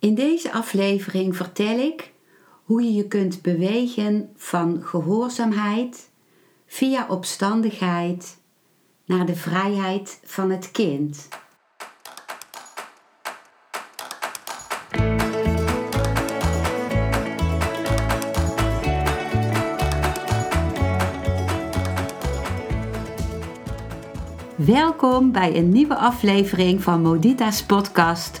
In deze aflevering vertel ik hoe je je kunt bewegen van gehoorzaamheid via opstandigheid naar de vrijheid van het kind. Welkom bij een nieuwe aflevering van Modita's podcast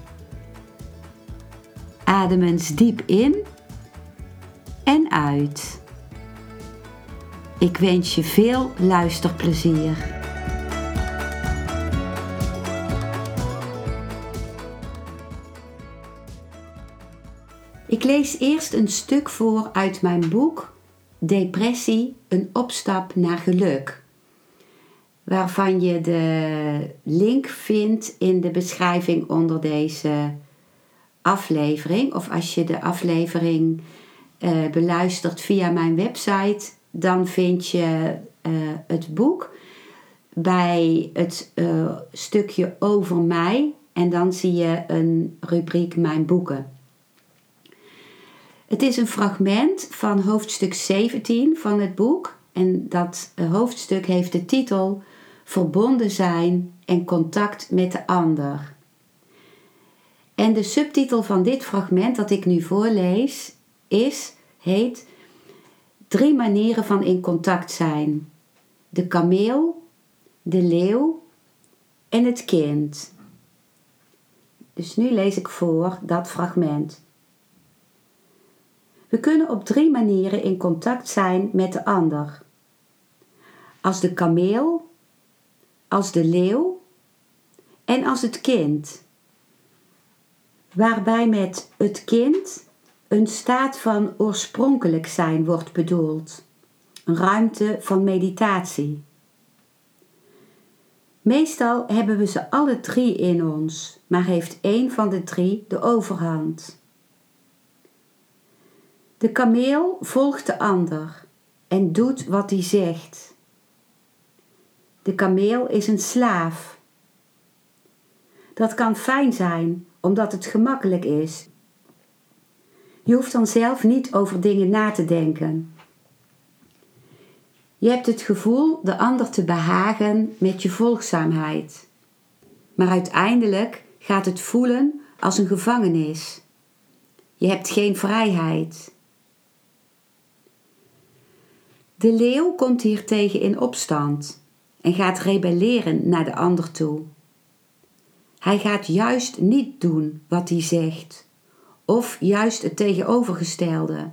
Adem eens diep in en uit. Ik wens je veel luisterplezier. Ik lees eerst een stuk voor uit mijn boek Depressie, een opstap naar geluk. Waarvan je de link vindt in de beschrijving onder deze aflevering. Of als je de aflevering uh, beluistert via mijn website, dan vind je uh, het boek bij het uh, stukje over mij. En dan zie je een rubriek Mijn boeken. Het is een fragment van hoofdstuk 17 van het boek. En dat hoofdstuk heeft de titel Verbonden zijn en contact met de ander. En de subtitel van dit fragment dat ik nu voorlees is, heet Drie manieren van in contact zijn. De kameel, de leeuw en het kind. Dus nu lees ik voor dat fragment. We kunnen op drie manieren in contact zijn met de ander. Als de kameel, als de leeuw en als het kind. Waarbij met het kind een staat van oorspronkelijk zijn wordt bedoeld, een ruimte van meditatie. Meestal hebben we ze alle drie in ons, maar heeft één van de drie de overhand. De kameel volgt de ander en doet wat hij zegt. De kameel is een slaaf. Dat kan fijn zijn omdat het gemakkelijk is. Je hoeft dan zelf niet over dingen na te denken. Je hebt het gevoel de ander te behagen met je volgzaamheid. Maar uiteindelijk gaat het voelen als een gevangenis. Je hebt geen vrijheid. De leeuw komt hiertegen in opstand en gaat rebelleren naar de ander toe. Hij gaat juist niet doen wat hij zegt, of juist het tegenovergestelde.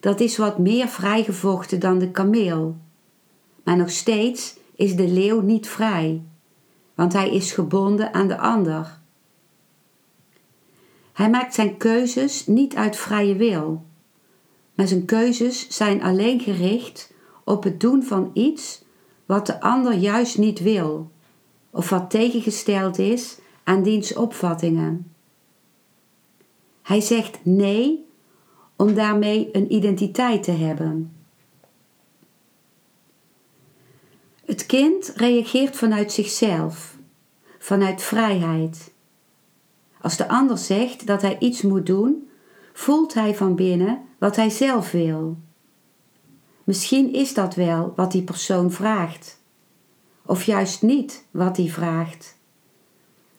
Dat is wat meer vrijgevochten dan de kameel. Maar nog steeds is de leeuw niet vrij, want hij is gebonden aan de ander. Hij maakt zijn keuzes niet uit vrije wil, maar zijn keuzes zijn alleen gericht op het doen van iets wat de ander juist niet wil, of wat tegengesteld is aan diens opvattingen. Hij zegt nee om daarmee een identiteit te hebben. Het kind reageert vanuit zichzelf, vanuit vrijheid. Als de ander zegt dat hij iets moet doen, voelt hij van binnen wat hij zelf wil. Misschien is dat wel wat die persoon vraagt, of juist niet wat hij vraagt.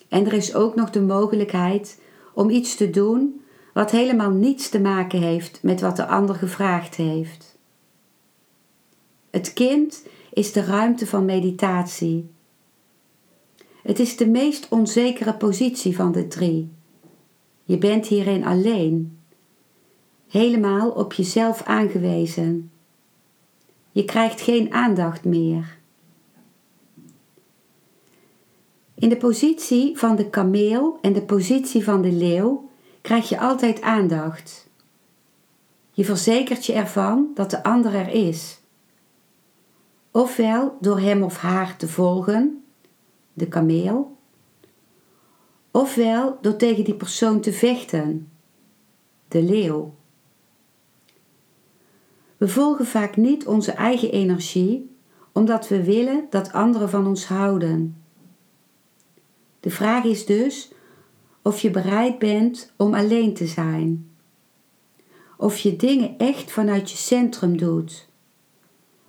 En er is ook nog de mogelijkheid om iets te doen wat helemaal niets te maken heeft met wat de ander gevraagd heeft. Het kind is de ruimte van meditatie. Het is de meest onzekere positie van de drie. Je bent hierin alleen helemaal op jezelf aangewezen. Je krijgt geen aandacht meer. In de positie van de kameel en de positie van de leeuw krijg je altijd aandacht. Je verzekert je ervan dat de ander er is. Ofwel door hem of haar te volgen, de kameel, ofwel door tegen die persoon te vechten, de leeuw. We volgen vaak niet onze eigen energie omdat we willen dat anderen van ons houden. De vraag is dus of je bereid bent om alleen te zijn. Of je dingen echt vanuit je centrum doet.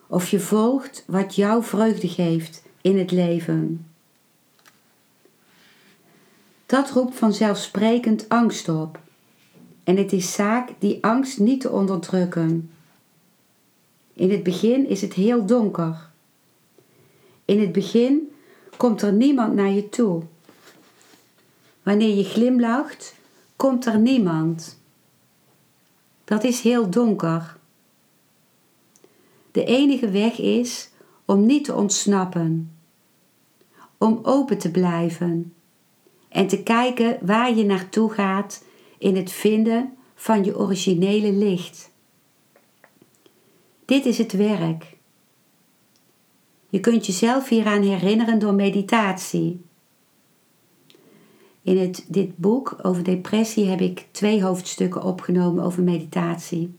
Of je volgt wat jou vreugde geeft in het leven. Dat roept vanzelfsprekend angst op. En het is zaak die angst niet te onderdrukken. In het begin is het heel donker. In het begin komt er niemand naar je toe. Wanneer je glimlacht, komt er niemand. Dat is heel donker. De enige weg is om niet te ontsnappen, om open te blijven en te kijken waar je naartoe gaat in het vinden van je originele licht. Dit is het werk. Je kunt jezelf hieraan herinneren door meditatie. In het, dit boek over depressie heb ik twee hoofdstukken opgenomen over meditatie.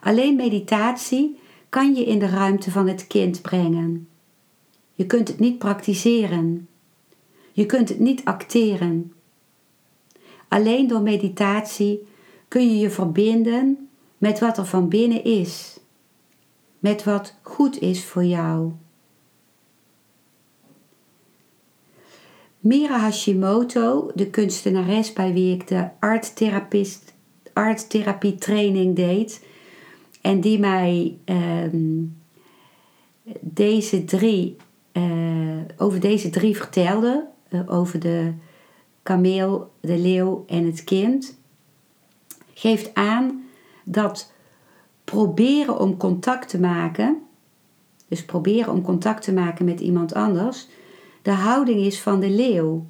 Alleen meditatie kan je in de ruimte van het kind brengen. Je kunt het niet praktiseren. Je kunt het niet acteren. Alleen door meditatie kun je je verbinden met wat er van binnen is, met wat goed is voor jou. Mira Hashimoto, de kunstenares bij wie ik de arttherapie training deed. En die mij ehm, deze drie, uh, over deze drie vertelde, uh, over de kameel, de leeuw en het kind, geeft aan dat proberen om contact te maken, dus proberen om contact te maken met iemand anders, de houding is van de leeuw.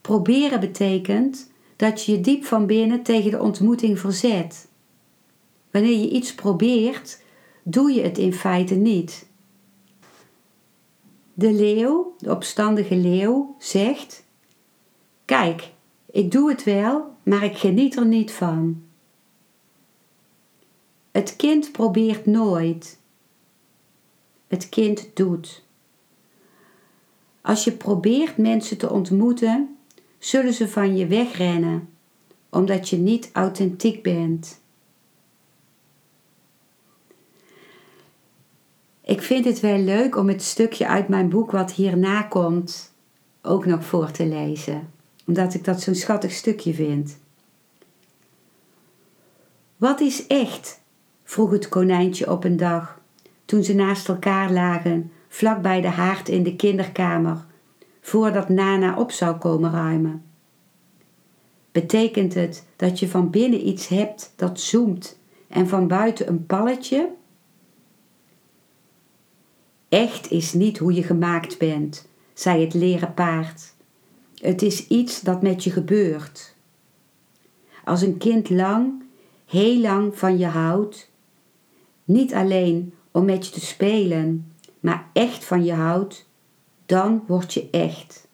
Proberen betekent dat je je diep van binnen tegen de ontmoeting verzet. Wanneer je iets probeert, doe je het in feite niet. De leeuw, de opstandige leeuw, zegt: Kijk, ik doe het wel, maar ik geniet er niet van. Het kind probeert nooit. Het kind doet. Als je probeert mensen te ontmoeten, zullen ze van je wegrennen, omdat je niet authentiek bent. Ik vind het wel leuk om het stukje uit mijn boek wat hierna komt ook nog voor te lezen, omdat ik dat zo'n schattig stukje vind. Wat is echt? vroeg het konijntje op een dag, toen ze naast elkaar lagen, vlak bij de haard in de kinderkamer, voordat Nana op zou komen ruimen. Betekent het dat je van binnen iets hebt dat zoemt en van buiten een palletje? Echt is niet hoe je gemaakt bent, zei het leren paard. Het is iets dat met je gebeurt. Als een kind lang, heel lang van je houdt, niet alleen om met je te spelen, maar echt van je houdt, dan word je echt.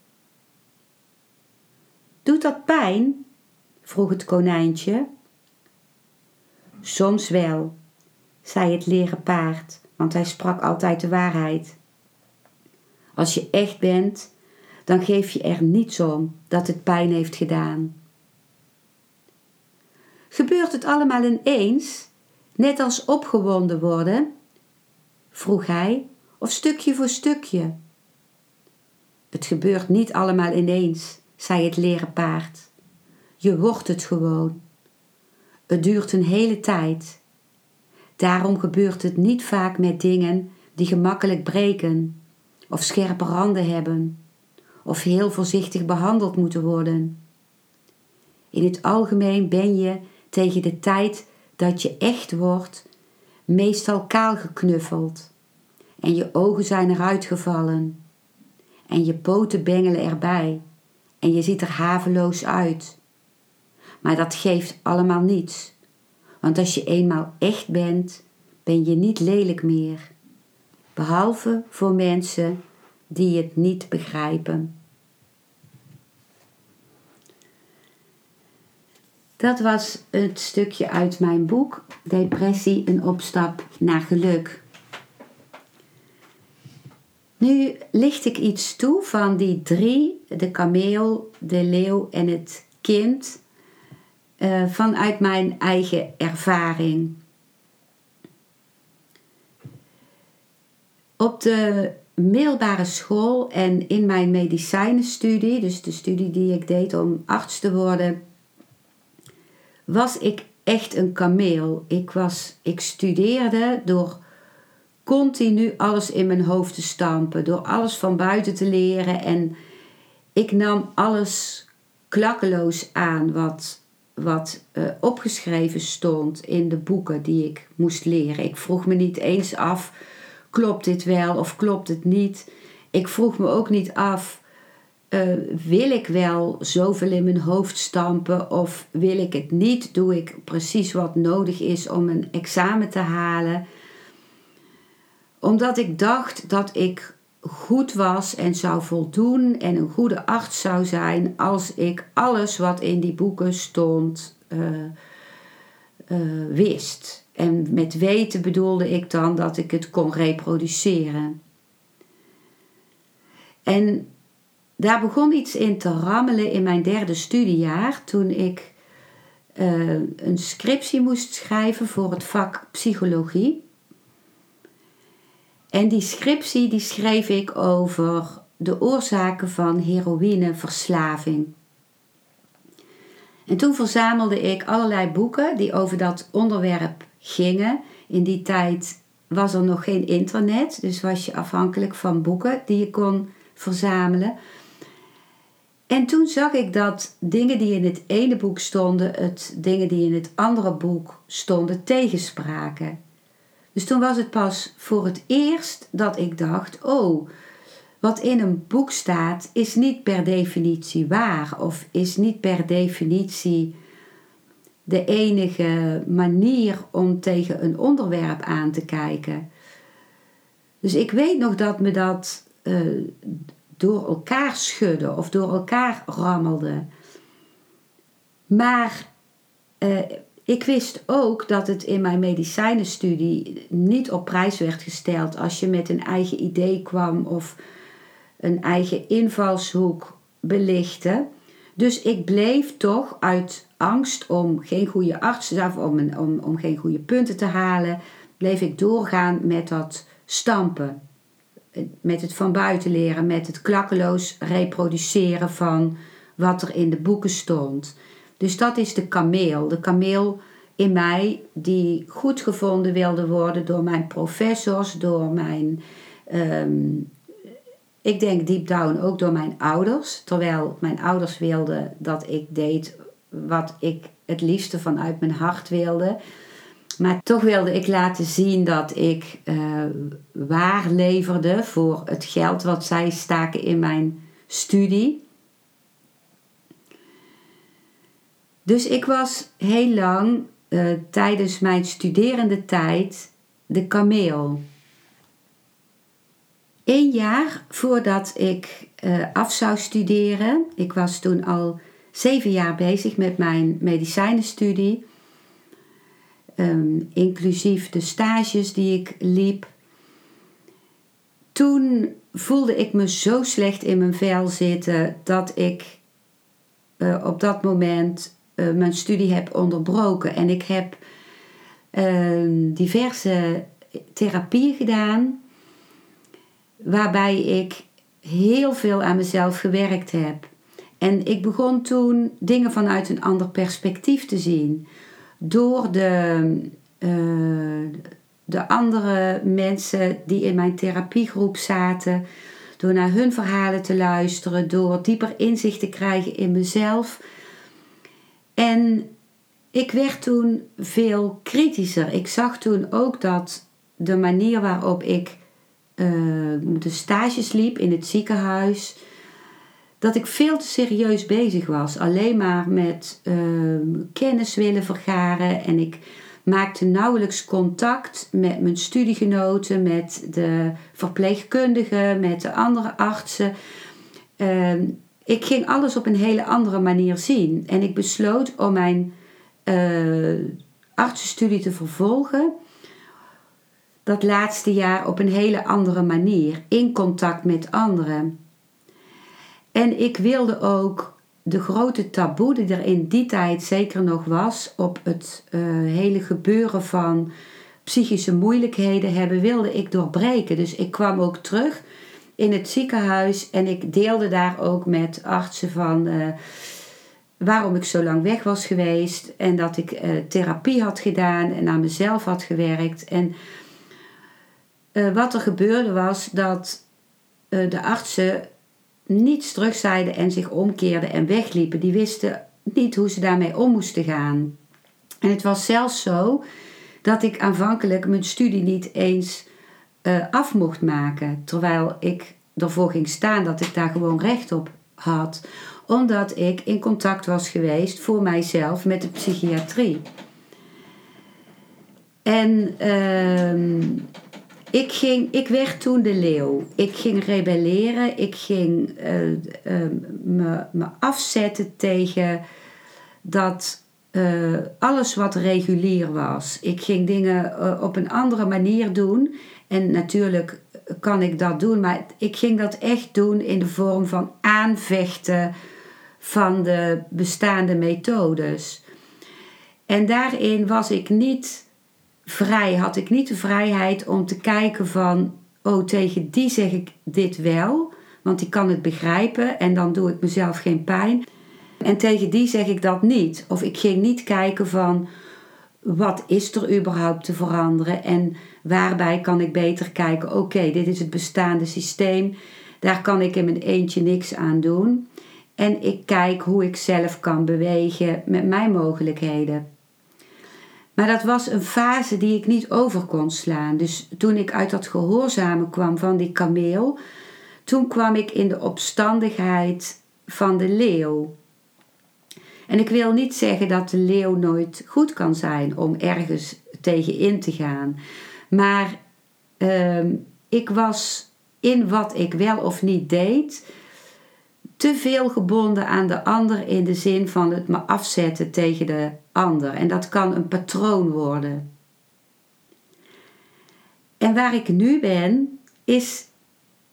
Doet dat pijn? vroeg het konijntje. Soms wel, zei het leren paard, want hij sprak altijd de waarheid. Als je echt bent, dan geef je er niets om dat het pijn heeft gedaan. Gebeurt het allemaal ineens, net als opgewonden worden? vroeg hij, of stukje voor stukje? Het gebeurt niet allemaal ineens, zei het leren paard. Je wordt het gewoon. Het duurt een hele tijd. Daarom gebeurt het niet vaak met dingen die gemakkelijk breken, of scherpe randen hebben, of heel voorzichtig behandeld moeten worden. In het algemeen ben je tegen de tijd dat je echt wordt, meestal kaal geknuffeld en je ogen zijn eruit gevallen en je poten bengelen erbij en je ziet er haveloos uit. Maar dat geeft allemaal niets. Want als je eenmaal echt bent, ben je niet lelijk meer. Behalve voor mensen die het niet begrijpen. Dat was het stukje uit mijn boek Depressie, een opstap naar geluk. Nu licht ik iets toe van die drie, de kameel, de leeuw en het kind, uh, vanuit mijn eigen ervaring. Op de middelbare school en in mijn medicijnenstudie, dus de studie die ik deed om arts te worden, was ik echt een kameel. Ik, was, ik studeerde door continu alles in mijn hoofd te stampen, door alles van buiten te leren en ik nam alles klakkeloos aan wat, wat uh, opgeschreven stond in de boeken die ik moest leren. Ik vroeg me niet eens af, klopt dit wel of klopt het niet? Ik vroeg me ook niet af, uh, wil ik wel zoveel in mijn hoofd stampen of wil ik het niet? Doe ik precies wat nodig is om een examen te halen? Omdat ik dacht dat ik goed was en zou voldoen en een goede arts zou zijn als ik alles wat in die boeken stond uh, uh, wist. En met weten bedoelde ik dan dat ik het kon reproduceren. En daar begon iets in te rammelen in mijn derde studiejaar toen ik uh, een scriptie moest schrijven voor het vak psychologie. En die scriptie die schreef ik over de oorzaken van heroïneverslaving. En toen verzamelde ik allerlei boeken die over dat onderwerp gingen. In die tijd was er nog geen internet, dus was je afhankelijk van boeken die je kon verzamelen. En toen zag ik dat dingen die in het ene boek stonden, het dingen die in het andere boek stonden, tegenspraken. Dus toen was het pas voor het eerst dat ik dacht: oh, wat in een boek staat is niet per definitie waar of is niet per definitie de enige manier om tegen een onderwerp aan te kijken. Dus ik weet nog dat me dat uh, door elkaar schudden of door elkaar rammelde. Maar uh, ik wist ook dat het in mijn medicijnenstudie niet op prijs werd gesteld als je met een eigen idee kwam of een eigen invalshoek belichtte. Dus ik bleef toch uit angst om geen goede arts zijn, om, om, om geen goede punten te halen, bleef ik doorgaan met dat stampen met het van buiten leren, met het klakkeloos reproduceren van wat er in de boeken stond. Dus dat is de kameel. De kameel in mij die goed gevonden wilde worden door mijn professors, door mijn, ehm, ik denk deep down ook door mijn ouders. Terwijl mijn ouders wilden dat ik deed wat ik het liefste vanuit mijn hart wilde. Maar toch wilde ik laten zien dat ik uh, waar leverde voor het geld wat zij staken in mijn studie. Dus ik was heel lang uh, tijdens mijn studerende tijd de kameel. Eén jaar voordat ik uh, af zou studeren, ik was toen al zeven jaar bezig met mijn medicijnenstudie um, inclusief de stages die ik liep. Toen voelde ik me zo slecht in mijn vel zitten dat ik uh, op dat moment uh, mijn studie heb onderbroken. En ik heb uh, diverse therapieën gedaan, waarbij ik heel veel aan mezelf gewerkt heb. En ik begon toen dingen vanuit een ander perspectief te zien door de, uh, de andere mensen die in mijn therapiegroep zaten, door naar hun verhalen te luisteren, door dieper inzicht te krijgen in mezelf. En ik werd toen veel kritischer. Ik zag toen ook dat de manier waarop ik uh, de stages liep in het ziekenhuis, dat ik veel te serieus bezig was. Alleen maar met ehm, kennis willen vergaren. En ik maakte nauwelijks contact met mijn studiegenoten, met de verpleegkundigen, met de andere artsen. Ehm, ik ging alles op een hele andere manier zien. En ik besloot om mijn uh, artsenstudie te vervolgen. Dat laatste jaar op een hele andere manier, in contact met anderen. En ik wilde ook de grote taboe die er in die tijd zeker nog was op het uh, hele gebeuren van psychische moeilijkheden hebben, wilde ik doorbreken. Dus ik kwam ook terug in het ziekenhuis en ik deelde daar ook met artsen van uh, waarom ik zo lang weg was geweest en dat ik uh, therapie had gedaan en aan mezelf had gewerkt. En wat er gebeurde was dat de artsen niets terugzeiden en zich omkeerden en wegliepen. Die wisten niet hoe ze daarmee om moesten gaan. En het was zelfs zo dat ik aanvankelijk mijn studie niet eens uh, af mocht maken. Terwijl ik ervoor ging staan dat ik daar gewoon recht op had. Omdat ik in contact was geweest voor mijzelf met de psychiatrie. En uh, ik, ging, ik werd toen de leeuw. Ik ging rebelleren. Ik ging uh, uh, me, me afzetten tegen dat uh, alles wat regulier was. Ik ging dingen op een andere manier doen. En natuurlijk kan ik dat doen, maar ik ging dat echt doen in de vorm van aanvechten van de bestaande methodes. En daarin was ik niet vrij, had ik niet de vrijheid om te kijken van, oh tegen die zeg ik dit wel, want die kan het begrijpen en dan doe ik mezelf geen pijn. En tegen die zeg ik dat niet. Of ik ging niet kijken van, wat is er überhaupt te veranderen en waarbij kan ik beter kijken, oké, dit is het bestaande systeem, daar kan ik in mijn eentje niks aan doen. En ik kijk hoe ik zelf kan bewegen met mijn mogelijkheden. Maar dat was een fase die ik niet over kon slaan. Dus toen ik uit dat gehoorzamen kwam van die kameel, toen kwam ik in de opstandigheid van de leeuw. En ik wil niet zeggen dat de leeuw nooit goed kan zijn om ergens tegen in te gaan. Maar ehm, ik was in wat ik wel of niet deed te veel gebonden aan de ander in de zin van het me afzetten tegen de ander. En dat kan een patroon worden. En waar ik nu ben, is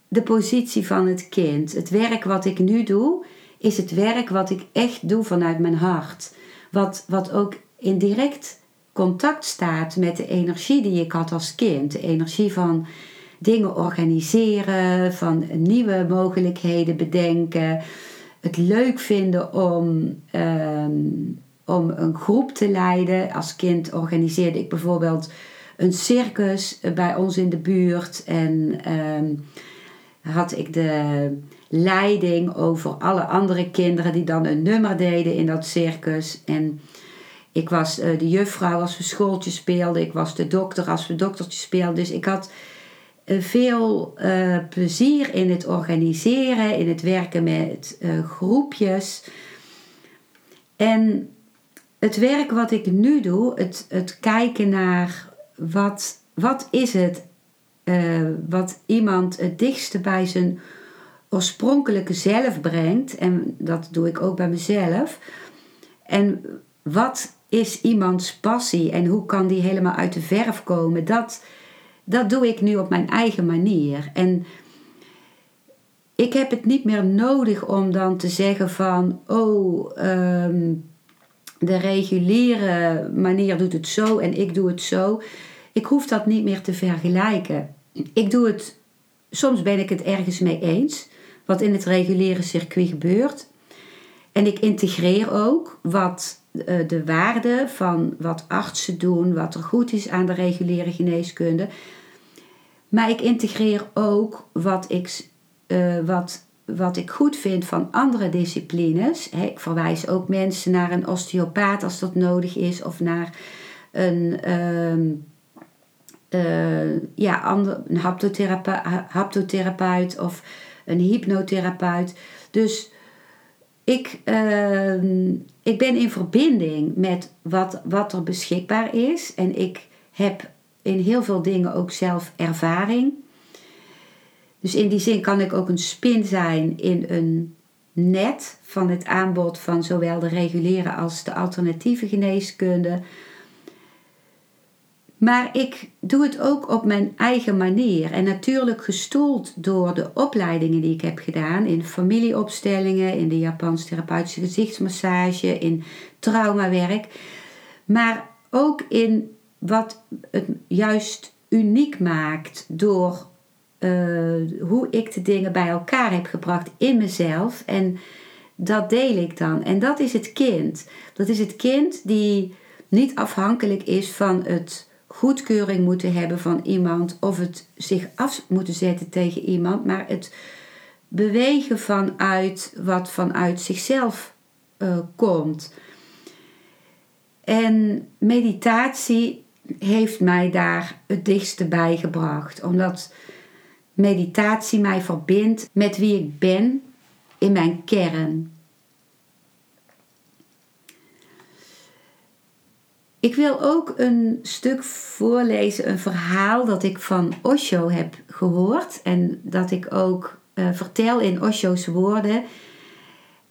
de positie van het kind. Het werk wat ik nu doe, is het werk wat ik echt doe vanuit mijn hart. Wat, wat ook in direct contact staat met de energie die ik had als kind. De energie van dingen organiseren, van nieuwe mogelijkheden bedenken. Het leuk vinden om, ehm, om een groep te leiden. Als kind organiseerde ik bijvoorbeeld een circus bij ons in de buurt. En ehm, had ik de leiding over alle andere kinderen die dan een nummer deden in dat circus. En ik was uh, de juffrouw als we schooltjes speelden. Ik was de dokter als we doktertjes speelden. Dus ik had eh, veel uh, plezier in het organiseren, in het werken met groepjes. En het werk wat ik nu doe, het, het kijken naar wat, wat is het wat iemand het dichtste bij zijn oorspronkelijke zelf brengt. En dat doe ik ook bij mezelf. En wat is iemands passie en hoe kan die helemaal uit de verf komen? Dat, dat doe ik nu op mijn eigen manier. En ik heb het niet meer nodig om dan te zeggen van, oh, ehm, de reguliere manier doet het zo en ik doe het zo. Ik hoef dat niet meer te vergelijken. Ik doe het, soms ben ik het ergens mee eens, wat in het reguliere circuit gebeurt. En ik integreer ook wat de waarde van wat artsen doen, wat er goed is aan de reguliere geneeskunde. Maar ik integreer ook wat ik, uh, wat, wat ik goed vind van andere disciplines. ik verwijs ook mensen naar een osteopaat als dat nodig is, of naar een, uh, uh, ja, ander, een haptotherapeut of een hypnotherapeut. Dus ik, ehm, ik ben in verbinding met wat, wat er beschikbaar is. En ik heb in heel veel dingen ook zelf ervaring. Dus in die zin kan ik ook een spin zijn in een net van het aanbod van zowel de reguliere als de alternatieve geneeskunde. Maar ik doe het ook op mijn eigen manier. En natuurlijk gestoeld door de opleidingen die ik heb gedaan in familieopstellingen, in de Japanse therapeutische gezichtsmassage, in traumawerk. Maar ook in wat het juist uniek maakt door uh, hoe ik de dingen bij elkaar heb gebracht in mezelf. En dat deel ik dan. En dat is het kind. Dat is het kind die niet afhankelijk is van het goedkeuring moeten hebben van iemand of het zich af moeten zetten tegen iemand, maar het bewegen vanuit wat vanuit zichzelf uh, komt. En meditatie heeft mij daar het dichtste bij gebracht, omdat meditatie mij verbindt met wie ik ben in mijn kern. Ik wil ook een stuk voorlezen, een verhaal dat ik van Osho heb gehoord en dat ik ook uh, vertel in Osho's woorden.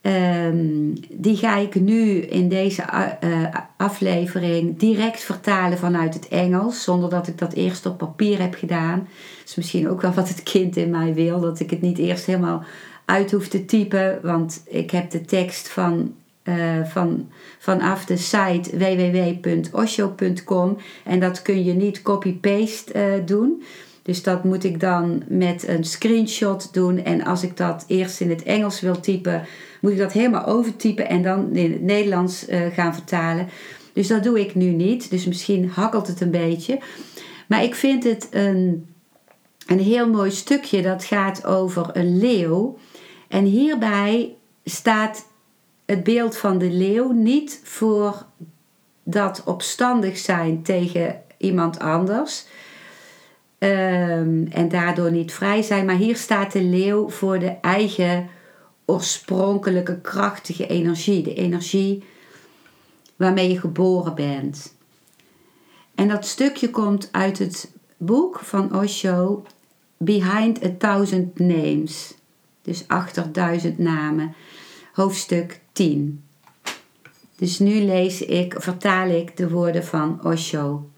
Um, die ga ik nu in deze uh, aflevering direct vertalen vanuit het Engels, zonder dat ik dat eerst op papier heb gedaan. Dat is misschien ook wel wat het kind in mij wil, dat ik het niet eerst helemaal uit hoef te typen, want ik heb de tekst van uh, van, vanaf de site www.osho.com. En dat kun je niet copy-paste uh, doen. Dus dat moet ik dan met een screenshot doen. En als ik dat eerst in het Engels wil typen, moet ik dat helemaal overtypen en dan in het Nederlands uh, gaan vertalen. Dus dat doe ik nu niet. Dus misschien hakkelt het een beetje. Maar ik vind het een, een heel mooi stukje dat gaat over een leeuw. En hierbij staat het beeld van de leeuw niet voor dat opstandig zijn tegen iemand anders. Um, en daardoor niet vrij zijn. Maar hier staat de leeuw voor de eigen oorspronkelijke krachtige energie. De energie waarmee je geboren bent. En dat stukje komt uit het boek van Osho, Behind a Thousand Names. Dus achter duizend namen. Hoofdstuk 10. Dus nu lees ik, vertaal ik de woorden van Osho.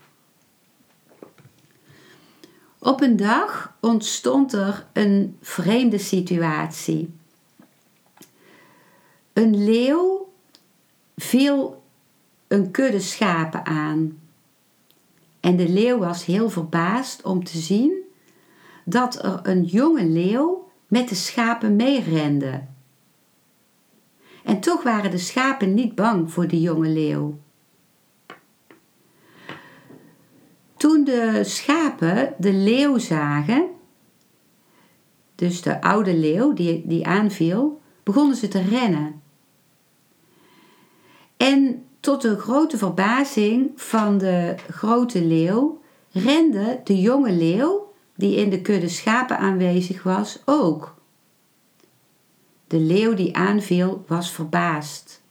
Op een dag ontstond er een vreemde situatie. Een leeuw viel een kudde schapen aan. En de leeuw was heel verbaasd om te zien dat er een jonge leeuw met de schapen meerende. En toch waren de schapen niet bang voor de jonge leeuw. Toen de schapen de leeuw zagen, dus de oude leeuw die, die aanviel, begonnen ze te rennen. En tot de grote verbazing van de grote leeuw rende de jonge leeuw, die in de kudde schapen aanwezig was, ook. De leeuw die aanviel was verbaasd.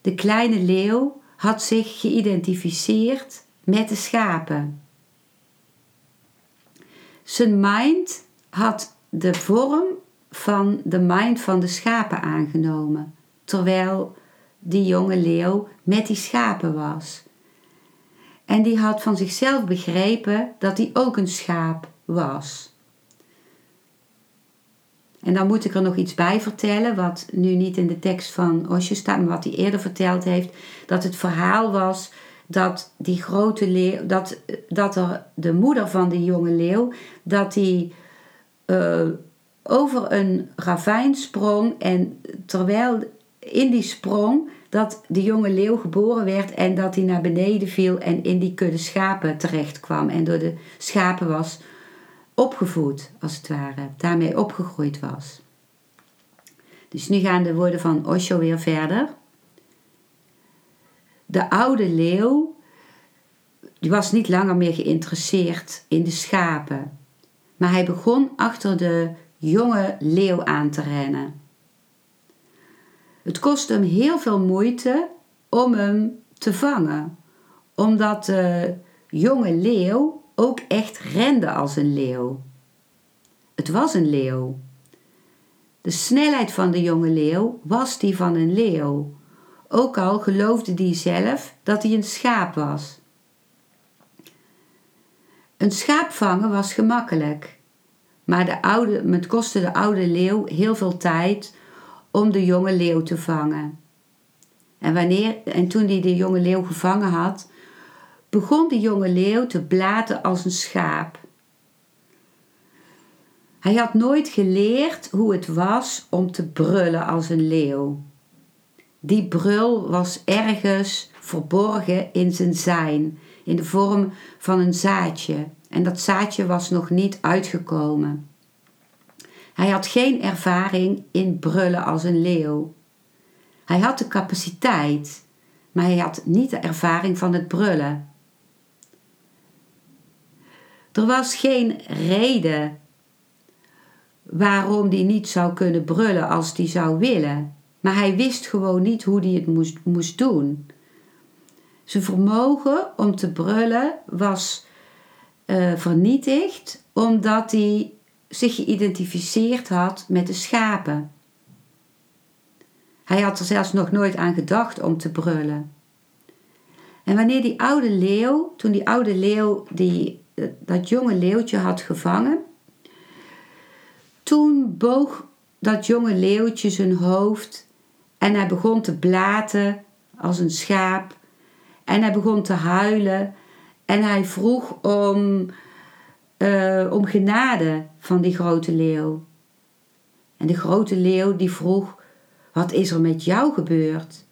De kleine leeuw had zich geïdentificeerd met de schapen. Zijn mind had de vorm van de mind van de schapen aangenomen, terwijl die jonge leeuw met die schapen was. En die had van zichzelf begrepen dat hij ook een schaap was. En dan moet ik er nog iets bij vertellen, wat nu niet in de tekst van Osje staat, maar wat hij eerder verteld heeft. Dat het verhaal was dat die grote leeuw, dat, dat er de moeder van die jonge leeuw, dat die uh, over een ravijn sprong en terwijl in die sprong dat de jonge leeuw geboren werd en dat hij naar beneden viel en in die kudde schapen terecht kwam en door de schapen was opgevoed, als het ware, daarmee opgegroeid was. Dus nu gaan de woorden van Osho weer verder. De oude leeuw die was niet langer meer geïnteresseerd in de schapen, maar hij begon achter de jonge leeuw aan te rennen. Het kostte hem heel veel moeite om hem te vangen, omdat de jonge leeuw ook echt rende als een leeuw. Het was een leeuw. De snelheid van de jonge leeuw was die van een leeuw, ook al geloofde hij zelf dat hij een schaap was. Een schaap vangen was gemakkelijk, maar de oude, het kostte de oude leeuw heel veel tijd om de jonge leeuw te vangen. En, wanneer, en toen hij de jonge leeuw gevangen had, begon de jonge leeuw te blaten als een schaap. Hij had nooit geleerd hoe het was om te brullen als een leeuw. Die brul was ergens verborgen in zijn zijn, in de vorm van een zaadje. En dat zaadje was nog niet uitgekomen. Hij had geen ervaring in brullen als een leeuw. Hij had de capaciteit, maar hij had niet de ervaring van het brullen. Er was geen reden waarom hij niet zou kunnen brullen als hij zou willen, maar hij wist gewoon niet hoe hij het moest, moest doen. Zijn vermogen om te brullen was uh, vernietigd omdat hij zich geïdentificeerd had met de schapen. Hij had er zelfs nog nooit aan gedacht om te brullen. En wanneer die oude leeuw, toen die oude leeuw die, dat jonge leeuwtje had gevangen, toen boog dat jonge leeuwtje zijn hoofd en hij begon te blaten als een schaap en hij begon te huilen en hij vroeg om, uh, om genade van die grote leeuw. En de grote leeuw die vroeg: Wat is er met jou gebeurd?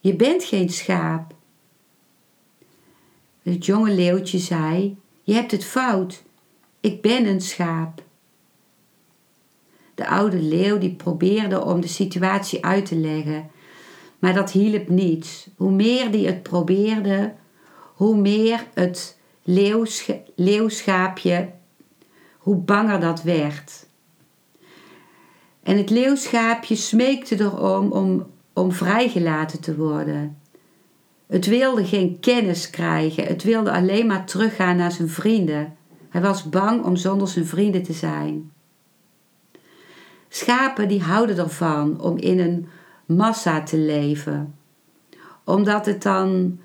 Je bent geen schaap. Het jonge leeuwtje zei: Je hebt het fout. Ik ben een schaap. De oude leeuw die probeerde om de situatie uit te leggen, maar dat hielp niet. Hoe meer die het probeerde, hoe meer het leeuwschaapje, hoe banger dat werd. En het leeuwschaapje smeekte erom om, om vrijgelaten te worden. Het wilde geen kennis krijgen, het wilde alleen maar teruggaan naar zijn vrienden. Hij was bang om zonder zijn vrienden te zijn. Schapen die houden ervan om in een massa te leven, omdat het dan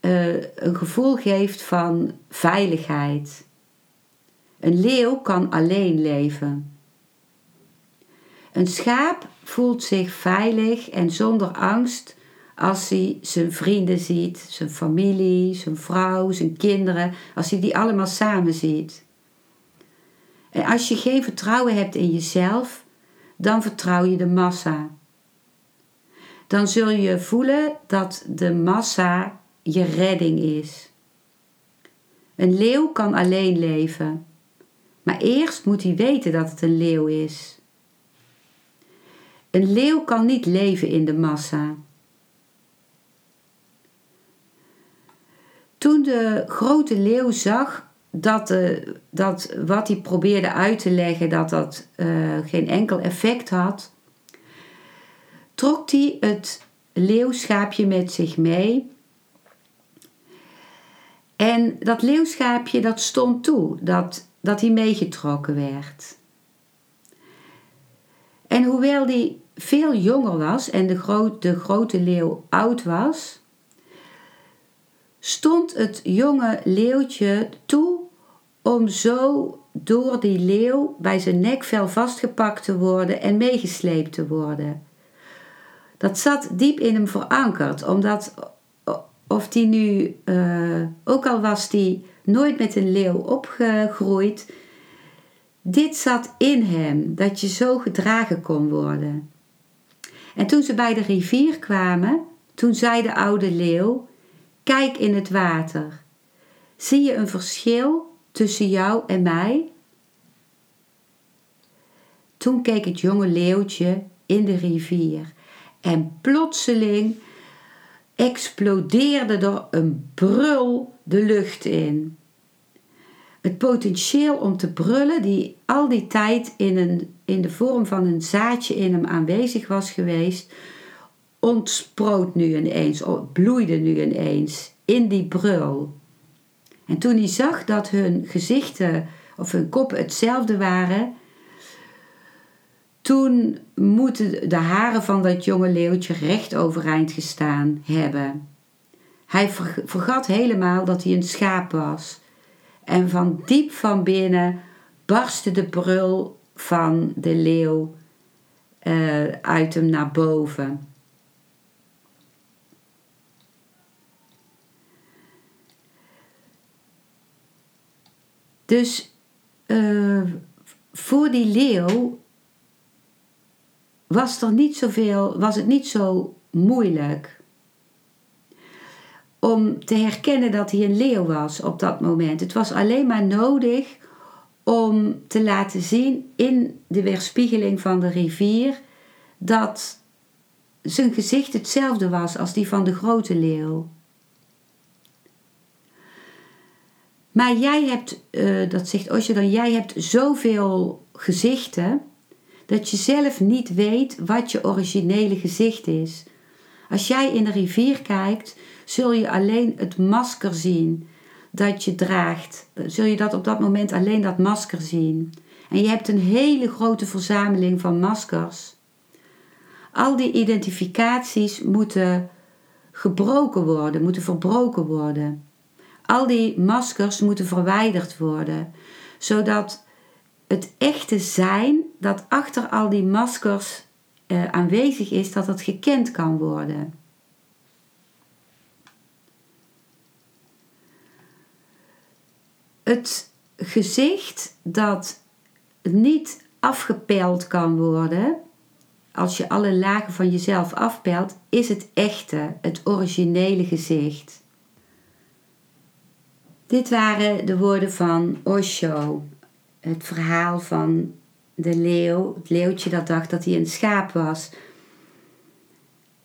uh, een gevoel geeft van veiligheid. Een leeuw kan alleen leven. Een schaap voelt zich veilig en zonder angst als hij zijn vrienden ziet, zijn familie, zijn vrouw, zijn kinderen, als hij die allemaal samen ziet. En als je geen vertrouwen hebt in jezelf, dan vertrouw je de massa. Dan zul je voelen dat de massa je redding is. Een leeuw kan alleen leven, maar eerst moet hij weten dat het een leeuw is. Een leeuw kan niet leven in de massa. Toen de grote leeuw zag dat, de, dat wat hij probeerde uit te leggen, dat dat uh, geen enkel effect had, trok hij het leeuwschaapje met zich mee en dat leeuwschaapje dat stond toe dat, dat hij meegetrokken werd. En hoewel hij veel jonger was en de, de grote leeuw oud was, stond het jonge leeuwtje toe om zo door die leeuw bij zijn nekvel vastgepakt te worden en meegesleept te worden. Dat zat diep in hem verankerd, omdat of die nu, uh, ook al was die nooit met een leeuw opgegroeid, dit zat in hem, dat je zo gedragen kon worden. En toen ze bij de rivier kwamen, toen zei de oude leeuw: Kijk in het water. Zie je een verschil tussen jou en mij? Toen keek het jonge leeuwtje in de rivier en plotseling explodeerde er een brul de lucht in. Het potentieel om te brullen, die al die tijd in, een, in de vorm van een zaadje in hem aanwezig was geweest, ontsproot nu ineens, bloeide nu ineens in die brul. En toen hij zag dat hun gezichten of hun koppen hetzelfde waren, toen moeten de haren van dat jonge leeuwtje recht overeind gestaan hebben. Hij vergat helemaal dat hij een schaap was. En van diep van binnen barstte de brul van de leeuw uh, uit hem naar boven. Dus uh, voor die leeuw was, er niet zoveel, was het niet zo moeilijk om te herkennen dat hij een leeuw was op dat moment. Het was alleen maar nodig om te laten zien in de weerspiegeling van de rivier dat zijn gezicht hetzelfde was als die van de grote leeuw. Maar jij hebt, uh, dat zegt Osje dan, jij hebt zoveel gezichten dat je zelf niet weet wat je originele gezicht is. Als jij in de rivier kijkt, zul je alleen het masker zien dat je draagt. Zul je dat op dat moment alleen dat masker zien. En je hebt een hele grote verzameling van maskers. Al die identificaties moeten gebroken worden, moeten verbroken worden. Al die maskers moeten verwijderd worden, zodat het echte zijn dat achter al die maskers uh, aanwezig is, dat het gekend kan worden. Het gezicht dat niet afgepeld kan worden, als je alle lagen van jezelf afpelt, is het echte, het originele gezicht. Dit waren de woorden van Osho, het verhaal van de leeuw, het leeuwtje dat dacht dat hij een schaap was.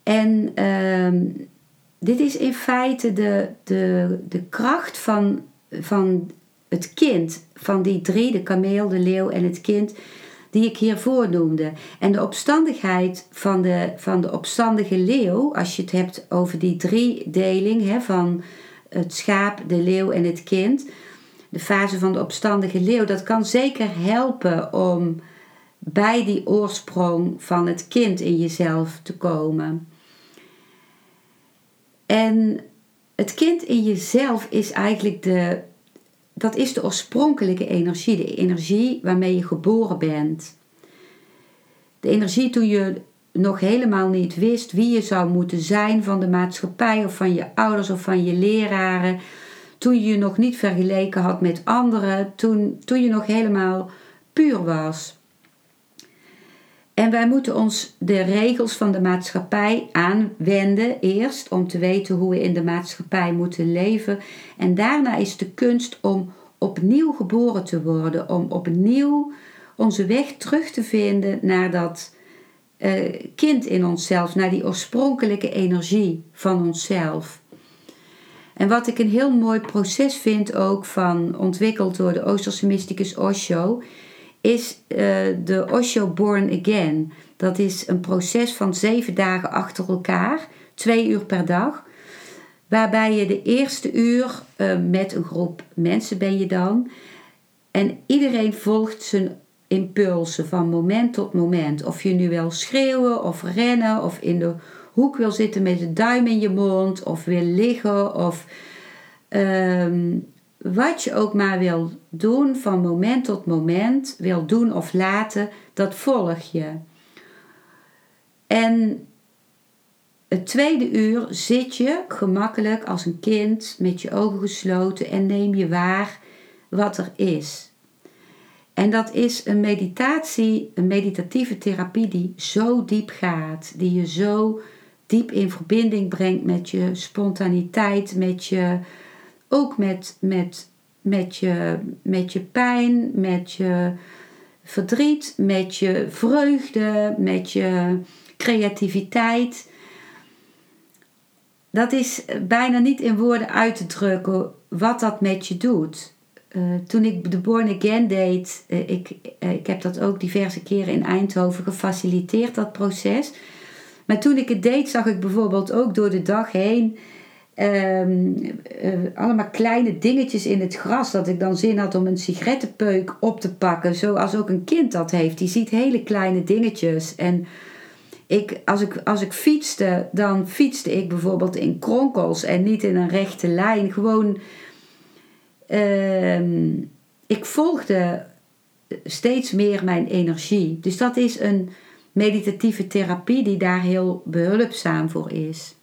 En ehm, dit is in feite de, de, de kracht van, van het kind, van die drie, de kameel, de leeuw en het kind, die ik hiervoor noemde. En de opstandigheid van de, van de opstandige leeuw, als je het hebt over die driedeling hè, van het schaap, de leeuw en het kind, de fase van de opstandige leeuw, dat kan zeker helpen om bij die oorsprong van het kind in jezelf te komen. En het kind in jezelf is eigenlijk de, dat is de oorspronkelijke energie, de energie waarmee je geboren bent. De energie toen je nog helemaal niet wist wie je zou moeten zijn van de maatschappij of van je ouders of van je leraren. Toen je je nog niet vergeleken had met anderen, toen, toen je nog helemaal puur was. En wij moeten ons de regels van de maatschappij aanwenden eerst om te weten hoe we in de maatschappij moeten leven. En daarna is de kunst om opnieuw geboren te worden, om opnieuw onze weg terug te vinden naar dat uh, kind in onszelf, naar die oorspronkelijke energie van onszelf. En wat ik een heel mooi proces vind ook van ontwikkeld door de Oosterse mysticus Osho, is uh, de Osho Born Again. Dat is een proces van zeven dagen achter elkaar, twee uur per dag. Waarbij je de eerste uur uh, met een groep mensen ben je dan. En iedereen volgt zijn impulsen van moment tot moment. Of je nu wil schreeuwen of rennen of in de hoek wil zitten met de duim in je mond of wil liggen of um, wat je ook maar wil doen van moment tot moment, wil doen of laten, dat volg je. En het tweede uur zit je gemakkelijk als een kind met je ogen gesloten en neem je waar wat er is. En dat is een meditatie, een meditatieve therapie die zo diep gaat, die je zo diep in verbinding brengt met je spontaniteit, met je ook met, met, met, je, met je pijn, met je verdriet, met je vreugde, met je creativiteit. Dat is bijna niet in woorden uit te drukken wat dat met je doet. Uh, toen ik de Born Again deed, uh, ik, uh, ik heb dat ook diverse keren in Eindhoven gefaciliteerd, dat proces. Maar toen ik het deed, zag ik bijvoorbeeld ook door de dag heen ehm, eh, allemaal kleine dingetjes in het gras. Dat ik dan zin had om een sigarettenpeuk op te pakken. Zoals ook een kind dat heeft. Die ziet hele kleine dingetjes. En ik, als, ik, als ik fietste, dan fietste ik bijvoorbeeld in kronkels en niet in een rechte lijn. Gewoon, ehm, ik volgde steeds meer mijn energie. Dus dat is een meditatieve therapie die daar heel behulpzaam voor is.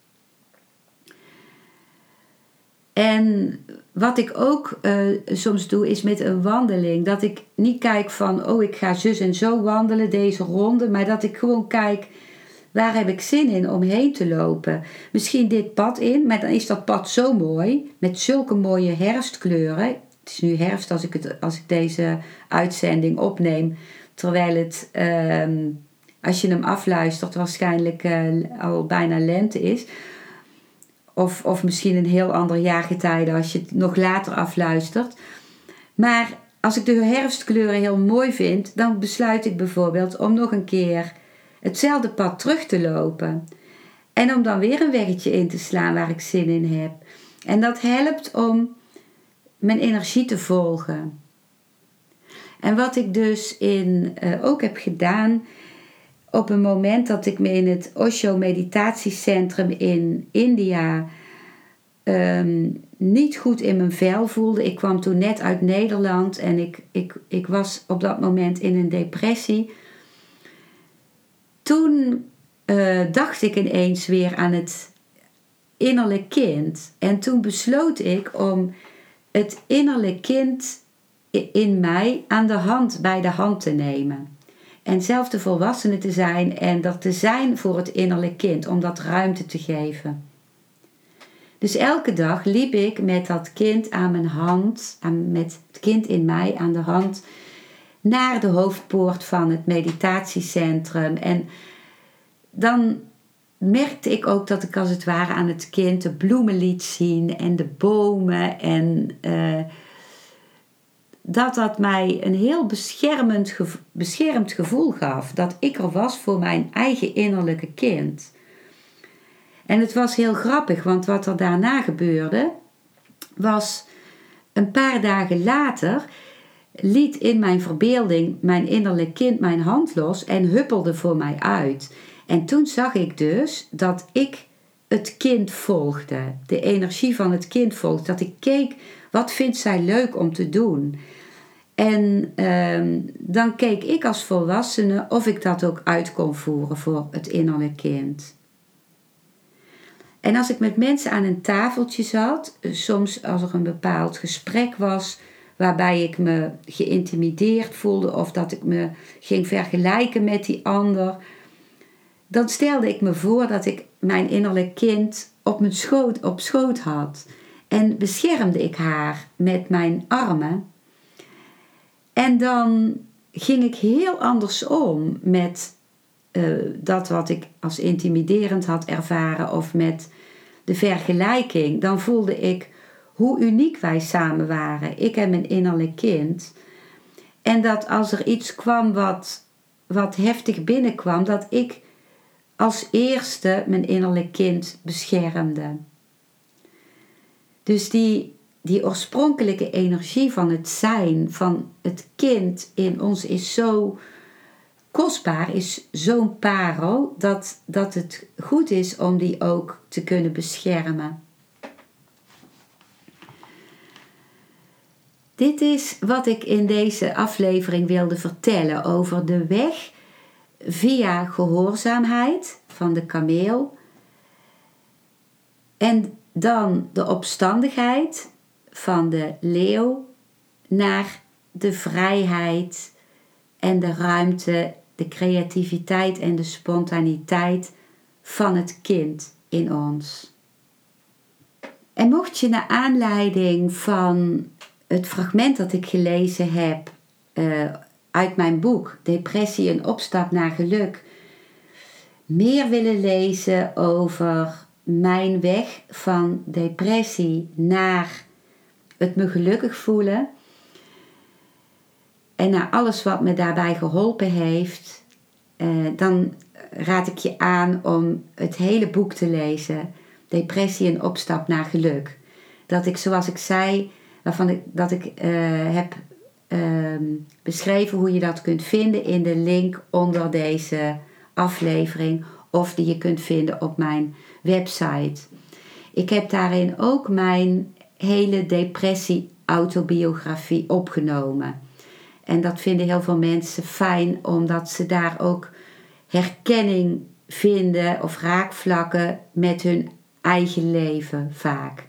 En wat ik ook uh, soms doe is met een wandeling. Dat ik niet kijk van, oh ik ga zus en zo wandelen deze ronde. Maar dat ik gewoon kijk, waar heb ik zin in om heen te lopen? Misschien dit pad in, maar dan is dat pad zo mooi. Met zulke mooie herfstkleuren. Het is nu herfst als ik, het, als ik deze uitzending opneem. Terwijl het... Uh, als je hem afluistert, waarschijnlijk uh, al bijna lente is. Of, of misschien een heel ander jaargetijde als je het nog later afluistert. Maar als ik de herfstkleuren heel mooi vind, dan besluit ik bijvoorbeeld om nog een keer hetzelfde pad terug te lopen. En om dan weer een weggetje in te slaan waar ik zin in heb. En dat helpt om mijn energie te volgen. En wat ik dus in, uh, ook heb gedaan, op een moment dat ik me in het Osho Meditatiecentrum in India ehm, niet goed in mijn vel voelde. Ik kwam toen net uit Nederland en ik, ik, ik was op dat moment in een depressie. Toen uh, dacht ik ineens weer aan het innerlijk kind. En toen besloot ik om het innerlijk kind in mij aan de hand, bij de hand te nemen. En zelf de volwassene te zijn en dat te zijn voor het innerlijk kind, om dat ruimte te geven. Dus elke dag liep ik met dat kind aan mijn hand, met het kind in mij aan de hand, naar de hoofdpoort van het meditatiecentrum. En dan merkte ik ook dat ik als het ware aan het kind de bloemen liet zien en de bomen en uh, dat dat mij een heel beschermend, beschermd gevoel gaf. Dat ik er was voor mijn eigen innerlijke kind. En het was heel grappig, want wat er daarna gebeurde, was een paar dagen later liet in mijn verbeelding mijn innerlijk kind mijn hand los en huppelde voor mij uit. En toen zag ik dus dat ik het kind volgde, de energie van het kind volgde. Dat ik keek, wat vindt zij leuk om te doen? En ehm, dan keek ik als volwassene of ik dat ook uit kon voeren voor het innerlijke kind. En als ik met mensen aan een tafeltje zat, soms als er een bepaald gesprek was waarbij ik me geïntimideerd voelde of dat ik me ging vergelijken met die ander, dan stelde ik me voor dat ik mijn innerlijk kind op mijn schoot, op schoot had en beschermde ik haar met mijn armen en dan ging ik heel anders om met uh, dat wat ik als intimiderend had ervaren of met de vergelijking. Dan voelde ik hoe uniek wij samen waren, ik en mijn innerlijk kind. En dat als er iets kwam wat, wat heftig binnenkwam, dat ik als eerste mijn innerlijk kind beschermde. Dus die die oorspronkelijke energie van het zijn, van het kind in ons is zo kostbaar, is zo'n parel, dat, dat het goed is om die ook te kunnen beschermen. Dit is wat ik in deze aflevering wilde vertellen over de weg via gehoorzaamheid van de kameel en dan de opstandigheid van de leeuw naar de vrijheid en de ruimte, de creativiteit en de spontaniteit van het kind in ons. En mocht je naar aanleiding van het fragment dat ik gelezen heb uh, uit mijn boek Depressie een opstap naar geluk, meer willen lezen over mijn weg van depressie naar het me gelukkig voelen. En naar alles wat me daarbij geholpen heeft, eh, dan raad ik je aan om het hele boek te lezen. Depressie en opstap naar geluk. Dat ik, zoals ik zei, waarvan ik, dat ik uh, heb Ehm, beschreven hoe je dat kunt vinden in de link onder deze aflevering of die je kunt vinden op mijn website. Ik heb daarin ook mijn hele depressie-autobiografie opgenomen. En dat vinden heel veel mensen fijn, omdat ze daar ook herkenning vinden of raakvlakken met hun eigen leven vaak.